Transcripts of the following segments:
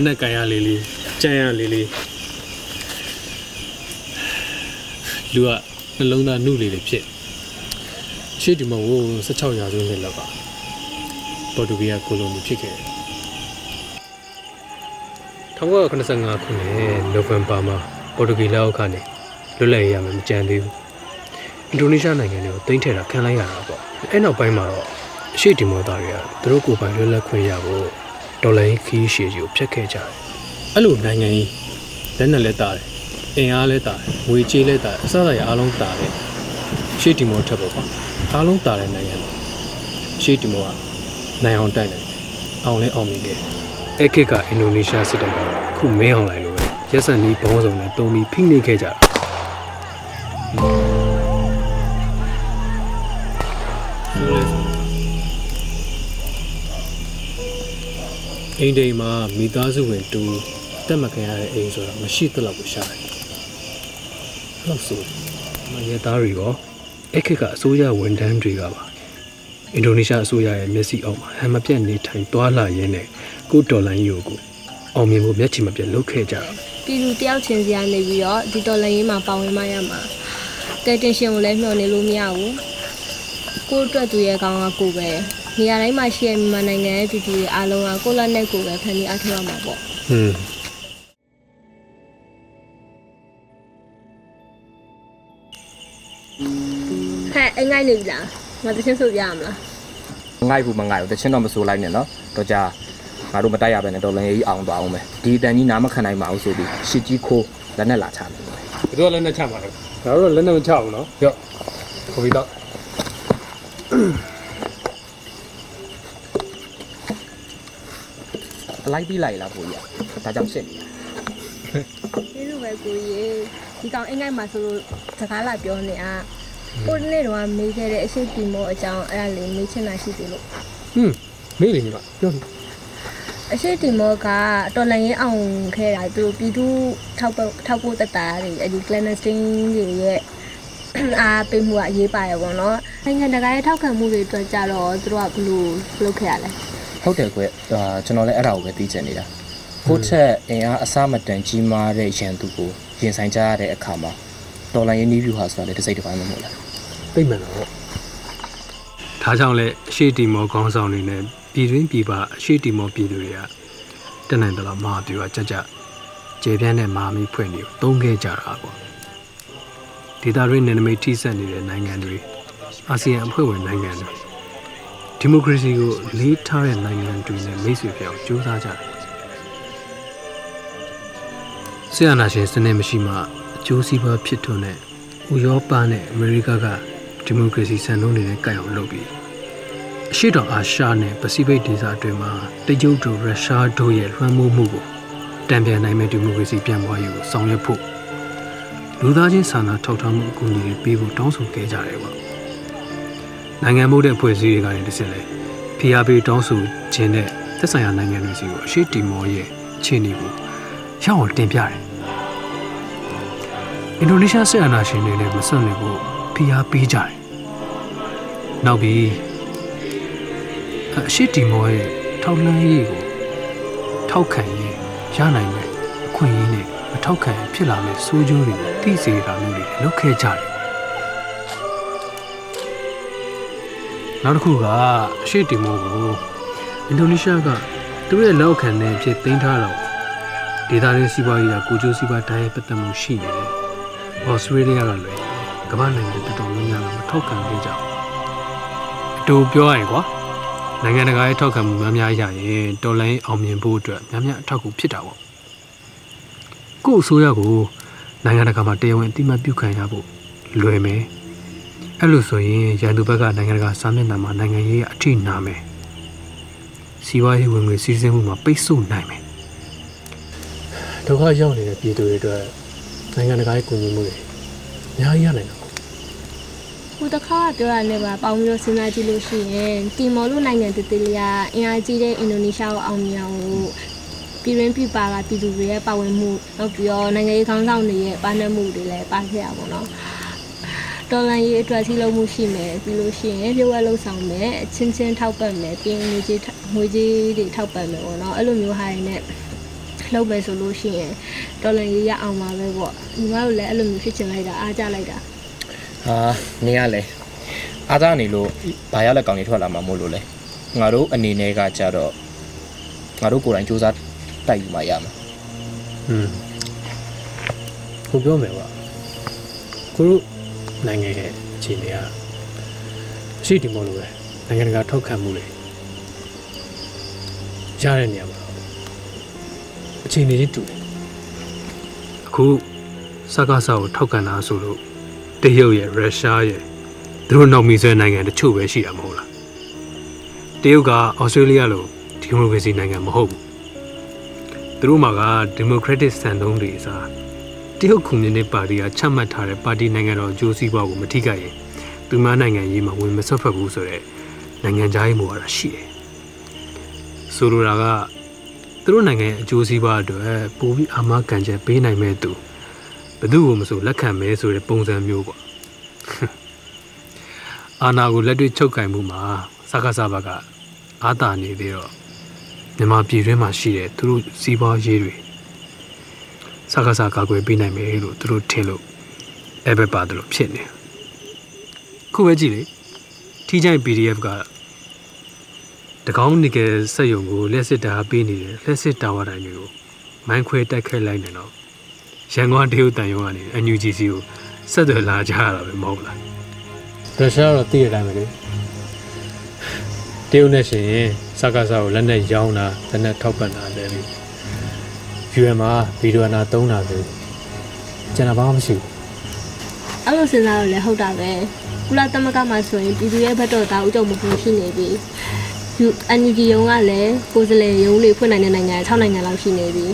လက်နဲ့ကန်ရလေးလေးကြမ်းရလေးလေးလူကနှလုံးသားနှုတ်လေးတွေဖြစ်ရှေ့ဒီမှာဟို16ရာစုနှစ်လောက်ကပေါ်တူဂီးယားကိုလိုနီဖြစ်ခဲ့တယ်1985ခုနှစ်နိုဝင်ဘာမှာပေါ်တူဂီလက်အောက်ကနေလွတ်လပ်ရေးရမယ်မကြံသေးဘူးအင်ဒိုနီးရှားနိုင်ငံတွေကိုတင်ထည့်တာခံလိုက်ရတာပေါ့အဲ့နောက်ပိုင်းမှာတော့အရှေ့ဒီမိုသားတွေကသူတို့ကိုယ်ပိုင်လွတ်လပ်ခွင့်ရဖို့ ဒေါ်လာခီးရှည်ကြီးကိုဖျက်ခဲ့ကြတယ်အဲ့လိုနိုင်ငံကြီးလက်နက်လက်တာတယ်အင်အားလက်တာတယ်ငွေကြေးလက်တာတယ်အစအစရအားလုံးတာတယ်ရှေ့ဒီမိုထက်ပေါ့ကွာအားလုံးတာတဲ့နိုင်ငံတွေရှေ့ဒီမိုကနိုင်အောင်တိုက်တယ်အောင်လဲအောင်မြင်ခဲ့တယ်အဲ့ခေတ်ကအင်ဒိုနီးရှားစစ်တပ်ကခုမင်းအောင်လိုက်လို့ပဲရက်စံနီးဘောင်းစုံနဲ့တုံးပြီးဖိနှိပ်ခဲ့ကြတာ အိမ်တိမ်မှာမိသားစုဝင်တူတက်မခံရတဲ့အိမ်ဆိုတာမရှိသလောက်ကိုရှာတယ်။အဲ့လောက်ဆိုမရသားတွေရောအခက်ကအစိုးရဝန်ထမ်းတွေကပါအင်ဒိုနီးရှားအစိုးရရဲ့မျက်စိအောက်မှာဟန်မပြတ်နေထိုင်သွားလာရင်းနဲ့ကိုဒေါ်လာယူကိုအောင်မြင်ဖို့မျက်ချင်မပြတ်လုပ်ခဲ့ကြတာပြည်သူတယောက်ချင်းစီကနေပြီးတော့ဒီတော်လိုင်းရေးမှာပါဝင်မရမှာကဲတင်ရှင်ကိုလည်းမျှော်နေလို့မရဘူးကိုယ့်အတွက်သူရဲ့ကောင်းကကိုယ်ပဲ နေရာတိုင်းမှာရှိတဲ့မြန်မာနိုင်ငံရဲ့ပြည်သူတွေအားလုံးကကိုယ့်လက်နဲ့ကိုယ်ပဲဖန်တီးအားထုတ်ရမှာပေါ့။ဟွန်းဟဲ့အိမ်ငိုက်နေပြီလားငါတချင်းဆိုပြရမလားငိုက်ဘူးမငိုက်ဘူးတချင်းတော့မစိုးလိုက်နဲ့နော်တော့ကြာငါတို့မတိုက်ရပဲနဲ့တော်လည်းကြီးအောင်သွားအောင်ပဲဒီအတန်ကြီးနားမခံနိုင်ပါဘူးဆိုပြီးရှစ်ကြီးခိုးလက်နဲ့လာချမယ်ဘယ်သူကလက်နဲ့ချမှာလဲ။ဒါတော့လက်နဲ့မချဘူးနော်။ကြောက်။ခေါ်ပြီးတော့ အလိုက်ပြီးလိုက်လားကိုကြီးကဒါကြောင့်ရှစ်နေဒီလိုပဲကိုကြီးဒီကောင်အိမ်ငိုက်မှာဆိုလို့စကားလာပြောနေอ่ะကိုဒီနေ့တော့မေးခဲ့တဲ့အရှိတီမောအကြောင်းအဲ့ဒါလေးမေးချင်တာရှိသေးလို့ဟွန်းမေးလေညီမပြောပြီအရှိတီမောကတော်လန်ရင်အောင်ခဲ့တာသူတို့ပြည်သူထောက်ပထောက်ဖို့တတတာတွေအဲဒီ clandestine တွေရဲ့အားပေးမှုကအရေးပါရပေါ့နော်နိုင်ငံတကာရဲ့ထောက်ခံမှုတွေအတွက်ကြတော့သူတို့ကဘယ်လိုလုပ်ခဲ့ရလဲ ဟုတ်တယ်ကွအာကျွန်တော်လည်းအဲ့ဒါကိုပဲသိချင်နေတာကိုယ့်ထက်အင်အားအစမတန်ကြီးမားတဲ့ရန်သူကိုရင်ဆိုင်ကြရတဲ့အခါမှာတော်လိုင်းရေးနီးဗျူဟာဆိုတာလည်းတစ်စိတ်တစ်ပိုင်းမဟုတ်လားသိမှန်တော့။ဒါကြောင့်လဲအရှိတီမောခေါင်းဆောင်တွေနဲ့ပြည်တွင်းပြည်ပအရှိတီမောပြည်သူတွေကတက်နိုင်တယ်လို့မဟာပြူကကြကြကျေပြန့်တဲ့မဟာမိဖွဲ့နေကိုသုံးခဲ့ကြတာပေါ့။ဒေသတွင်းနယ်နိမိတ်ထိစပ်နေတဲ့နိုင်ငံတွေအာဆီယံအဖွဲ့ဝင်နိုင်ငံတွေ ဒီမိုကရေစီကိုလေးထားတဲ့နိုင်ငံတွေနဲ့မိတ်ဆွေပြောင်းကြိုးစားကြတယ်။ဆီယနာရှင်စနစ်မရှိမှအကျိုးစီးပွားဖြစ်ထွန်းတဲ့ဥရောပနဲ့အမေရိကကဒီမိုကရေစီစံနှုန်းတွေနဲ့ကိုက်အောင်လုပ်ပြီးအရှိတောင်အာရှနဲ့ပစိဖိတ်ဒေသအတွင်းမှာတရုတ်တို့ရုရှားတို့ရဲ့လွှမ်းမိုးမှုကိုတံပြန်နိုင်မဲ့ဒီမိုကရေစီပြန်ပွားရေးကိုဆောင်ရွက်ဖို့လူသားချင်းစာနာထောက်ထားမှုအကူအညီတွေပေးဖို့တောင်းဆိုခဲ့ကြတယ်ပေါ့ နိုင်ငံမှုတဲ့အဖွဲ့အစည်းတွေကနေတစ်ဆက်လဲဖိအားပေးတောင်းဆိုခြင်းနဲ့သက်ဆိုင်ရာနိုင်ငံတွေစီကိုအရှိတီမောရဲ့အခြေအနေကိုရောက်အောင်တင်ပြတယ်အင်ဒိုနီးရှားစစ်အာဏာရှင်တွေနဲ့မဆက်နွယ်ဖို့ဖိအားပေးကြတယ်။နောက်ပြီးအရှိတီမောရဲ့ထောက်လှမ်းရေးကိုထောက်ခံရေးရနိုင်မယ်အခွင့်အရေးနဲ့မထောက်ခံရင်ဖြစ်လာမယ့်ဆိုးကျိုးတွေကိုသိစေတာမျိုးတွေလုပ်ခဲ့ကြတယ်။ နောက်တစ်ခုကအရှိတီမောကိုအင်ဒိုနီးရှားကသူတို့ရဲ့လက်အောက်ခံတဲ့ဖြစ်သိမ်းထားတော့ဒေသရင်းစီးပွားရေးကကိုကျိုးစီးပွားတိုင်းပတ်သက်မှုရှိနေတယ်။ဩစတြေးလျကလည်းကမ္ဘာနိုင်ငံတော်တော်များများကမထောက်ခံခဲ့ကြဘူးအတူပြောရရင်ကွာနိုင်ငံတကာရဲ့ထောက်ခံမှုများများရရင်တော်လိုင်းအောင်မြင်ဖို့အတွက်များများအထောက်အကူဖြစ်တာပေါ့ကို့အစိုးရကိုနိုင်ငံတကာမှာတရားဝင်အတိမတ်ပြုခံရဖို့လွယ်မယ် အဲ့လိုဆိုရင်ရန်သူဘက်ကနိုင်ငံတကာစာမျက်နှာမှာနိုင်ငံရေးအထိနာမယ်စီးပွားရေးဝင်ငွေစီးဆင်းမှုမှာပိတ်ဆို့နိုင်မယ်ဒုက္ခရောက်နေတဲ့ပြည်သူတွေအတွက်နိုင်ငံတကာရဲ့ကူညီမှုတွေအများကြီးရနိုင်တာပေါ့ခုတစ်ခါကပြောရနေပါပေါင်းပြီးတော့စဉ်းစားကြည့်လို့ရှိရင်တီမောလို့နိုင်ငံတည်တည်လေးကအင်အားကြီးတဲ့အင်ဒိုနီးရှားကိုအောင်မြင်အောင်လို့ပြည်ရင်းပြည်ပါကပြည်သူတွေရဲ့ပါဝင်မှုနောက်ပြီးတော့နိုင်ငံရေးခေါင်းဆောင်တွေရဲ့ပါနှက်မှုတွေလည်းပါခဲ့ရပါတော့။ တော်လန်ရေးအတွက်စီလုံးမှုရှိမယ်ပြီးလို့ရှိရင်ပြုတ်ဝဲလှုပ်ဆောင်မယ်အချင်းချင်းထောက်ပံ့မယ်ပြီးရင်ငွေကြေးငွေကြေးတွေထောက်ပံ့မယ်ပေါ့နော်အဲ့လိုမျိုးဟာတွေနဲ့လုပ်မယ်ဆိုလို့ရှိရင်တော်လန်ရေးရအောင်ပါပဲပေါ့ညီမတို့လည်းအဲ့လိုမျိုးဖြစ်ချင်လိုက်တာအားကြလိုက်တာဟာနေရလဲအားသားနေလို့ဘာရလက်ကောင်ကြီးထွက်လာမှာမို့လို့လဲငါတို့အနေနဲ့ကကြတော့ငါတို့ကိုယ်တိုင်စူးစမ်းတိုက်ယူမှရမှာอืมကိုပြောမယ်ကွာကိုတို့ နိုင်ငံရဲ့အခြေအနေကအရှိတီမောလို့ပဲနိုင်ငံတကာထောက်ခံမှုတွေရတဲ့နေရာမှာအခြေအနေချင်းတူတယ်အခုစကားစာကိုထောက်ခံတာဆိုလို့တရုတ်ရဲ့ရုရှားရဲ့သူတို့နောက်မီဆွဲနိုင်ငံတချို့ပဲရှိတာမဟုတ်လားတရုတ်ကဩစတြေးလျလိုဒီမိုကရေစီနိုင်ငံမဟုတ်ဘူးသူတို့မှာကဒီမိုကရက်တစ်စံနှုန်းတွေအစား တရုတ်ကွန်မြူနစ်ပါတီကချမှတ်ထားတဲ့ပါတီနိုင်ငံတော်အကျိုးစီးပွားကိုမထိခိုက်ရင်သူမနိုင်ငံရေးမှာဝင်မဆွတ်ဖက်ဘူးဆိုတော့နိုင်ငံခြားရေးမူဝါဒရှိတယ်။ဆိုလိုတာကသူတို့နိုင်ငံရဲ့အကျိုးစီးပွားအတွက်ပိုပြီးအာမခံချက်ပေးနိုင်မဲ့သူဘယ်သူ့ကိုမဆိုလက်ခံမဲဆိုတဲ့ပုံစံမျိုးပေါ့။အာနာကိုလက်တွေ့ချုပ်ကင်မှုမှာစကားစားဘကအာတာနေသေးတော့မြန်မာပြည်တွင်းမှာရှိတဲ့သူတို့စီးပွားရေးတွေ စကားစားကာကွယ်ပေးနိုင်မယ်လို့သူတို့ထင်လို့အဲ့ဘက်ပါတယ်လို့ဖြစ်နေခုပဲကြည့်လေထီချိုင် PDF ကတကောင်းနီကယ်စက်ယုံကိုလက်စစ်တာပေးနေတယ်လက်စစ်တာဝါတိုင်းတွေကိုမိုင်းခွဲတိုက်ခိုက်လိုက်နေတော့ရန်ကုန်တရုတ်တန်ရုံကနေ NUGC ကိုဆက်သွယ်လာကြရတာပဲမဟုတ်လားရုရှားတော့သိရတိုင်းပဲလေတရုတ်နဲ့ရှင်ရင်စကားစားကိုလက်နဲ့ရောင်းတာလက်နဲ့ထောက်ပံ့တာလည်းလေ UN မှာဗီဒီယိုနာသုံးတာပဲကျွန်တော်ဘာမှမရှိဘူးအဲ့လိုစဉ်းစားလို့လည်းဟုတ်တာပဲကုလသမဂ္ဂမှာဆိုရင်ပြည်သူရဲ့ဘက်တော့ဒါဥကြုံမှုရှိနေပြီယူ NUG ရုံးကလည်းကိုယ်စလဲရုံးလေးဖွင့်နိုင်တဲ့နိုင်ငံ6နိုင်ငံလောက်ရှိနေပြီ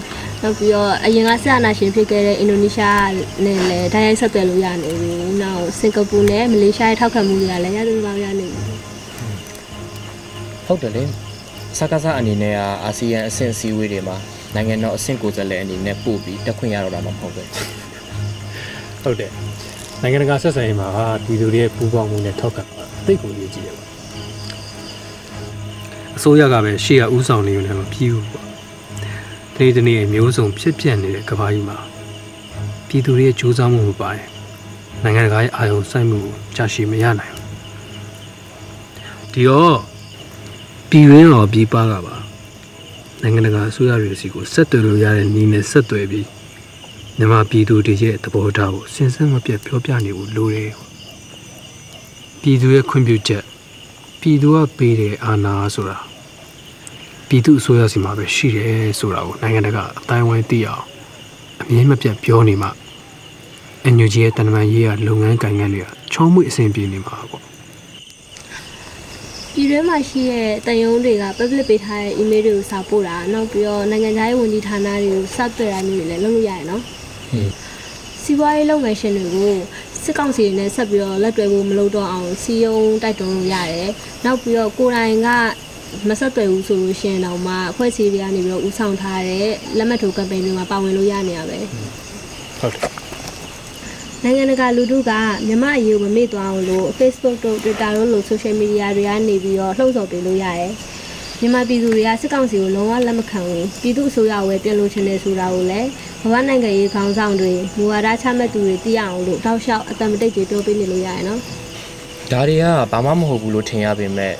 နောက်ပြီးတော့အရင်ကဆက်အနာရှင်ဖြစ်ခဲ့တဲ့အင်ဒိုနီးရှားနဲ့လည်းဓာတ်ရိုက်ဆက်သွယ်လို့ရနေပြီနောက်စင်ကာပူနဲ့မလေးရှားရဲ့ထောက်ခံမှုတွေကလည်းရသလောက်ရနေပြီဟုတ်တယ်လေစကားစားအနေနဲ့ကအာဆီယံအဆင့်အစည်းအဝေးတွေမှာ နိုင်ငံတော်အဆင့်ကိုယ်စားလှယ်အနေနဲ့ပို့ပြီးတက်ခွင့်ရတော့တာမှမဟုတ်ပဲဟုတ်တယ်နိုင်ငံတကာဆက်ဆံရေးမှာပြည်သူတွေရဲ့ပူးပေါင်းမှုနဲ့ထောက်ခံတာသိတ်ကိုရေးကြည့်တယ်ပါအစိုးရကပဲရှေ့ကဥဆောင်နေရုံနဲ့မပြီးဘူးပေါ့ဒီတနေ့မျိုးစုံဖြစ်ပြနေတဲ့ကမ္ဘာကြီးမှာပြည်သူတွေရဲ့ကြိုးစားမှုမပါရင်နိုင်ငံတကာရဲ့အာရုံစိုက်မှုကိုကြာရှည်မရနိုင်ဘူးဒီတော့ပြည်ရင်းတော်ပြည်ပကပါ နိုင်ငံတကာအစိုးရတွေစီကိုဆက်သွယ်လို့ရတဲ့နည်းနဲ့ဆက်သွယ်ပြီးမြန်မာပြည်သူတွေရဲ့သဘောထားကိုစဉ်ဆက်မပြတ်ပြောပြနေဖို့လိုတယ်။ပြည်သူရဲ့ခွင့်ပြုချက်ပြည်သူကပေးတဲ့အာဏာဆိုတာပြည်သူအစိုးရစီမှာပဲရှိတယ်ဆိုတာကိုနိုင်ငံတကာအတိုင်းဝိုင်းသိအောင်အမြင်မပြတ်ပြောနေမှအန်ယူဂျီရဲ့တန်တမန်ရေးရလုပ်ငန်းကိုင်ငန်းတွေကချောမွေ့အဆင်ပြေနေမှာပေါ့ ပြည်တွင်းမှာရှိတဲ့တန်ယုံတွေက public ပေးထားတဲ့ email တွေကိုစာပို့တာနောက်ပြီးတော့နိုင်ငံခြားရေးဝန်ကြီးဌာနတွေကိုဆက်သွယ်တာမျိုးတွေလည်းလုပ်လို့ရတယ်နော်ဟင်းစီးပွားရေးလုပ်ငန်းရှင်တွေကိုစစ်ကောင်စီတွေနဲ့ဆက်ပြီးတော့လက်တွဲဖို့မလုပ်တော့အောင်စီယုံတိုက်တွန်းလို့ရတယ်။နောက်ပြီးတော့ကိုယ်တိုင်ကမဆက်သွယ်ဘူးဆိုလို့ရှိရင်တော့မှအဖွဲ့အစည်းတွေကနေပြီးတော့ဥဆောင်ထားတဲ့လက်မှတ်ထိုးကမ်ပိန်းတွေမှာပါဝင်လို့ရနေရပဲဟုတ်တယ်။ နိုင်ငံတကာလူထုကမြမအရေးကိုမမေ့သွားအောင်လို့ Facebook တို့ Twitter တို့လို social media တွေကနေပြီးတော့လှုံ့ဆော်ပေးလို့ရတယ်။မြန်မာပြည်သူတွေကစစ်ကောင်စီကိုလုံးဝလက်မခံဘူး။ပြည်သူအစိုးရကိုပဲပြင်လို့ချင်တယ်ဆိုတာကိုလည်းဘဝနိုင်ငံရေးခေါင်းဆောင်တွေမူဝါဒချမှတ်သူတွေသိရအောင်လို့တောက်လျှောက်အတမတိတ်တွေပြောပေးနေလို့ရတယ်နော်ဒါတွေကဘာမှမဟုတ်ဘူးလို့ထင်ရပေမဲ့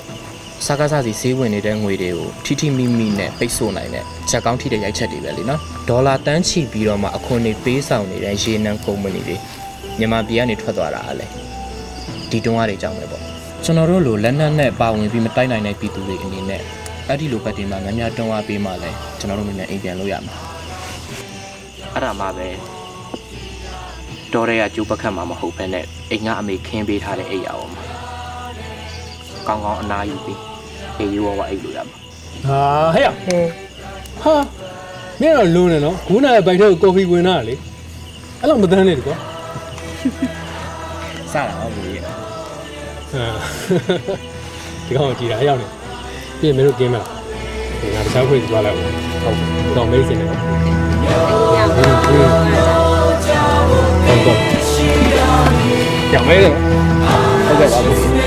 စကားစားစီစေးဝင်နေတဲ့ငွေတွေကိုထိထိမိမိနဲ့ပိတ်ဆို့နိုင်တဲ့ချက်ကောင်းထိတဲ့ရိုက်ချက်တွေပဲလीနော်ဒေါ်လာတန်းချီပြီးတော့မှအခွန်တွေပေးဆောင်နေတဲ့ရေနံကုမ္ပဏီတွေ မြန်မာပြည်ကနေထွက်သွားတာအလဲဒီတုံးအားတွေကြောင့်ပဲပေါ့ကျွန်တော်တို့လိုလက်နက်နဲ့ပါဝင်ပြီးမတိုက်နိုင်တဲ့ပြည်သူတွေအနေနဲ့အဲ့ဒီလိုပတ်တင်မှာများများတုံးအားပေးမှလဲကျွန်တော်တို့မြန်မြန်အိမ်ပြန်လို့ရမှာအဲ့ဒါမှပဲတော်ရဲကကျိုးပက်ခတ်မှာမဟုတ်ဘဲနဲ့အိမ်ကအမေခင်းပေးထားတဲ့အိမ်ရအောင်မှာကောင်းကောင်းအနားယူပြီးအေးရောဝအိတ်လို့ရမှာဟာဟဲ့ရဟာမင်းတော့လုံးနေနော်ဂူးနာရဲ့ဘိုက်ထဲကိုကော်ဖီဝင်တာလေအဲ့လိုမတန်းနဲ့တကွာ စတာဟုတ်ပြီဟာဒီကောင်ကြည်တာရောက်နေပြင်မင်းတို့ကင်းမလားဒီငါတခြားခွေသွားလိုက်ဟုတ်ဒီကောင်မိတ်စင်နေဟုတ်ဟုတ်ကြောင်မဲတယ်ဟုတ်ကဲ့ပါဘူး